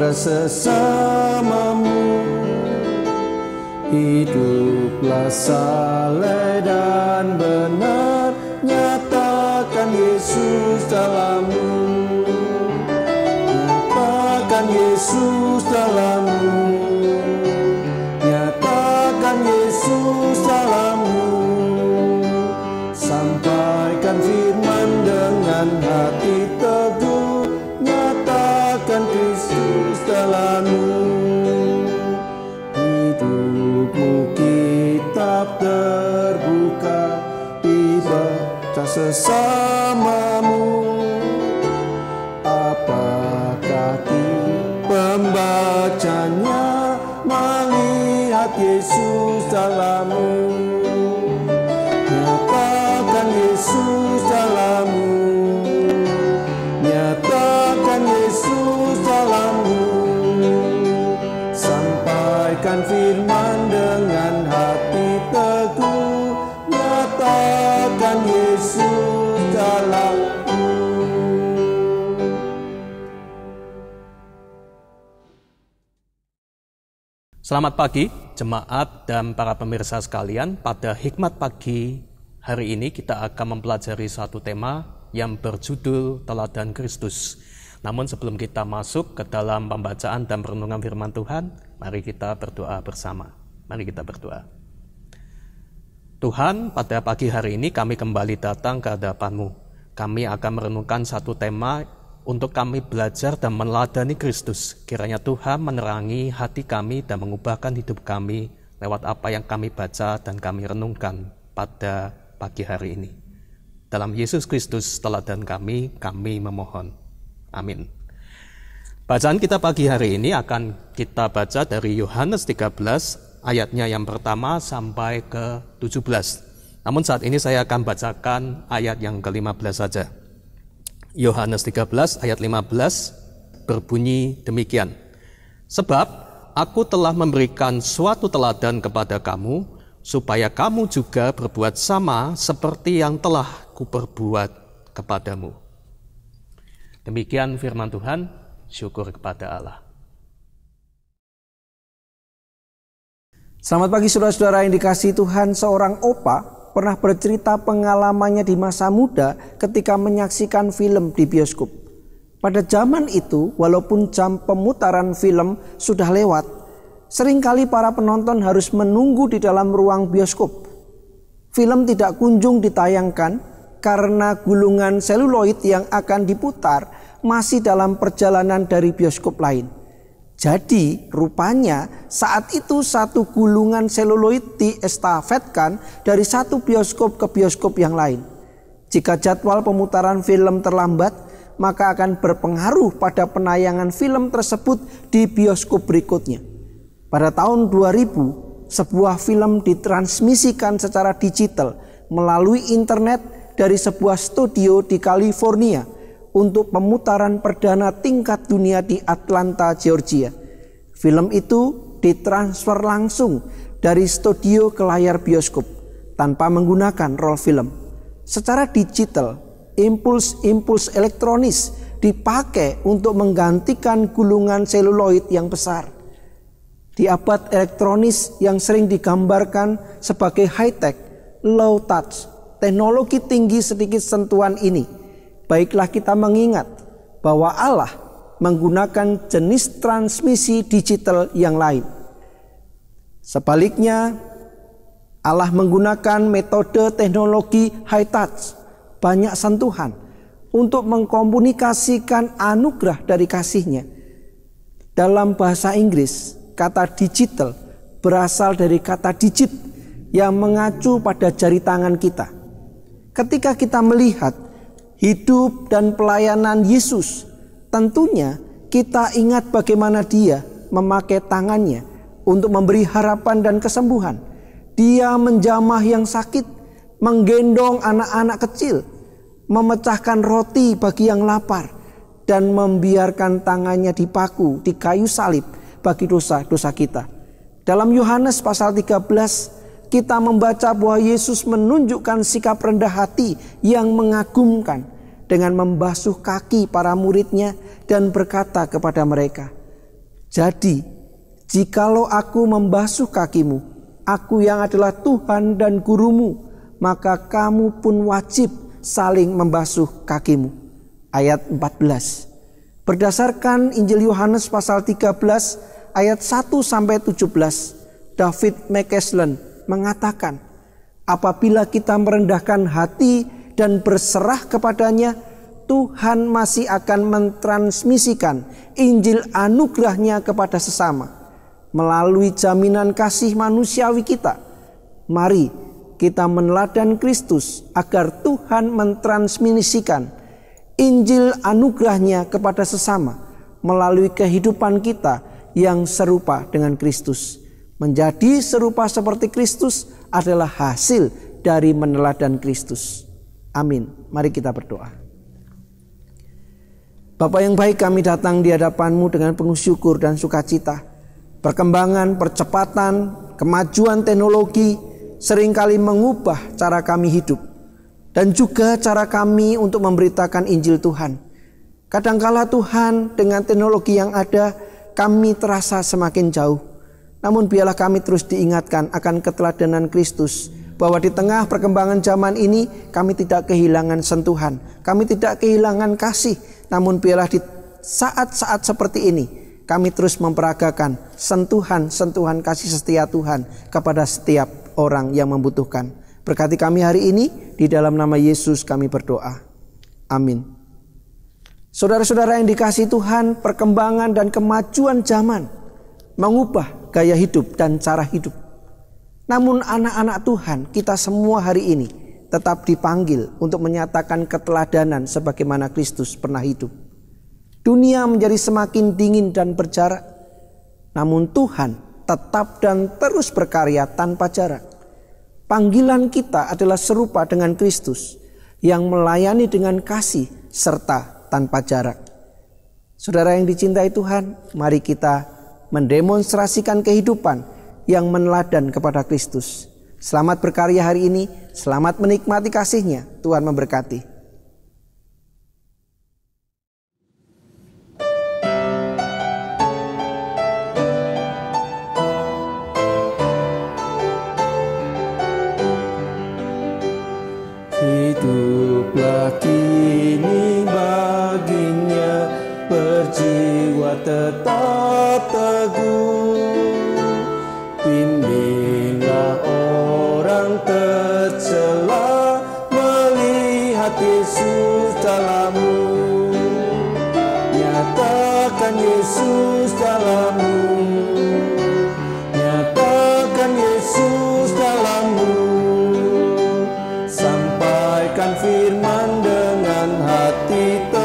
antara sesamamu Hiduplah saleh dan benar Nyatakan Yesus dalammu sesamamu. Apakah pembacanya Melihat Yesus dalammu? Nyatakan Yesus dalammu. Nyatakan Yesus dalammu. Sampaikan firman dengan hati teguh. Nyatakan Yesus Selamat pagi, jemaat dan para pemirsa sekalian. Pada hikmat pagi hari ini kita akan mempelajari satu tema yang berjudul Teladan Kristus. Namun sebelum kita masuk ke dalam pembacaan dan perenungan firman Tuhan, mari kita berdoa bersama. Mari kita berdoa. Tuhan, pada pagi hari ini kami kembali datang ke hadapan-Mu. Kami akan merenungkan satu tema untuk kami belajar dan meneladani Kristus. Kiranya Tuhan menerangi hati kami dan mengubahkan hidup kami lewat apa yang kami baca dan kami renungkan pada pagi hari ini. Dalam Yesus Kristus teladan kami, kami memohon. Amin. Bacaan kita pagi hari ini akan kita baca dari Yohanes 13 ayatnya yang pertama sampai ke 17. Namun saat ini saya akan bacakan ayat yang ke-15 saja. Yohanes 13 ayat 15 berbunyi demikian. Sebab aku telah memberikan suatu teladan kepada kamu supaya kamu juga berbuat sama seperti yang telah kuperbuat kepadamu. Demikian firman Tuhan, syukur kepada Allah. Selamat pagi saudara-saudara yang dikasih Tuhan seorang opa pernah bercerita pengalamannya di masa muda ketika menyaksikan film di bioskop. Pada zaman itu, walaupun jam pemutaran film sudah lewat, sering kali para penonton harus menunggu di dalam ruang bioskop. Film tidak kunjung ditayangkan karena gulungan seluloid yang akan diputar masih dalam perjalanan dari bioskop lain. Jadi rupanya saat itu satu gulungan seluloid diestafetkan dari satu bioskop ke bioskop yang lain. Jika jadwal pemutaran film terlambat, maka akan berpengaruh pada penayangan film tersebut di bioskop berikutnya. Pada tahun 2000, sebuah film ditransmisikan secara digital melalui internet dari sebuah studio di California untuk pemutaran perdana tingkat dunia di Atlanta, Georgia. Film itu ditransfer langsung dari studio ke layar bioskop tanpa menggunakan roll film. Secara digital, impuls-impuls elektronis dipakai untuk menggantikan gulungan seluloid yang besar. Di abad elektronis yang sering digambarkan sebagai high-tech, low touch, teknologi tinggi sedikit sentuhan ini baiklah kita mengingat bahwa Allah menggunakan jenis transmisi digital yang lain. Sebaliknya, Allah menggunakan metode teknologi high touch, banyak sentuhan, untuk mengkomunikasikan anugerah dari kasihnya. Dalam bahasa Inggris, kata digital berasal dari kata digit yang mengacu pada jari tangan kita. Ketika kita melihat hidup dan pelayanan Yesus, tentunya kita ingat bagaimana Dia memakai tangannya untuk memberi harapan dan kesembuhan. Dia menjamah yang sakit, menggendong anak-anak kecil, memecahkan roti bagi yang lapar, dan membiarkan tangannya dipaku di kayu salib bagi dosa-dosa kita. Dalam Yohanes pasal 13 kita membaca bahwa Yesus menunjukkan sikap rendah hati yang mengagumkan dengan membasuh kaki para muridnya dan berkata kepada mereka, "Jadi, jikalau aku membasuh kakimu, aku yang adalah Tuhan dan gurumu, maka kamu pun wajib saling membasuh kakimu." Ayat 14. Berdasarkan Injil Yohanes pasal 13 ayat 1 sampai 17, David McCaslin mengatakan, apabila kita merendahkan hati dan berserah kepadanya, Tuhan masih akan mentransmisikan Injil anugerahnya kepada sesama melalui jaminan kasih manusiawi kita. Mari kita meneladan Kristus agar Tuhan mentransmisikan Injil anugerahnya kepada sesama melalui kehidupan kita yang serupa dengan Kristus. Menjadi serupa seperti Kristus adalah hasil dari meneladan Kristus. Amin. Mari kita berdoa. Bapak yang baik kami datang di hadapanmu dengan penuh syukur dan sukacita. Perkembangan, percepatan, kemajuan teknologi sering kali mengubah cara kami hidup. Dan juga cara kami untuk memberitakan Injil Tuhan. Kadangkala Tuhan dengan teknologi yang ada kami terasa semakin jauh. Namun biarlah kami terus diingatkan akan keteladanan Kristus bahwa di tengah perkembangan zaman ini kami tidak kehilangan sentuhan, kami tidak kehilangan kasih, namun biarlah di saat-saat seperti ini kami terus memperagakan sentuhan-sentuhan kasih setia Tuhan kepada setiap orang yang membutuhkan. Berkati kami hari ini di dalam nama Yesus kami berdoa. Amin. Saudara-saudara yang dikasih Tuhan, perkembangan dan kemajuan zaman mengubah gaya hidup dan cara hidup. Namun anak-anak Tuhan, kita semua hari ini tetap dipanggil untuk menyatakan keteladanan sebagaimana Kristus pernah hidup. Dunia menjadi semakin dingin dan berjarak. Namun Tuhan tetap dan terus berkarya tanpa jarak. Panggilan kita adalah serupa dengan Kristus yang melayani dengan kasih serta tanpa jarak. Saudara yang dicintai Tuhan, mari kita mendemonstrasikan kehidupan yang meneladan kepada Kristus. Selamat berkarya hari ini, selamat menikmati kasihnya. Tuhan memberkati. Hiduplah kini baginya berjiwa tetap Yesus dalammu. Nyatakan Yesus dalammu. Nyatakan Yesus dalammu. Sampaikan firman dengan hati.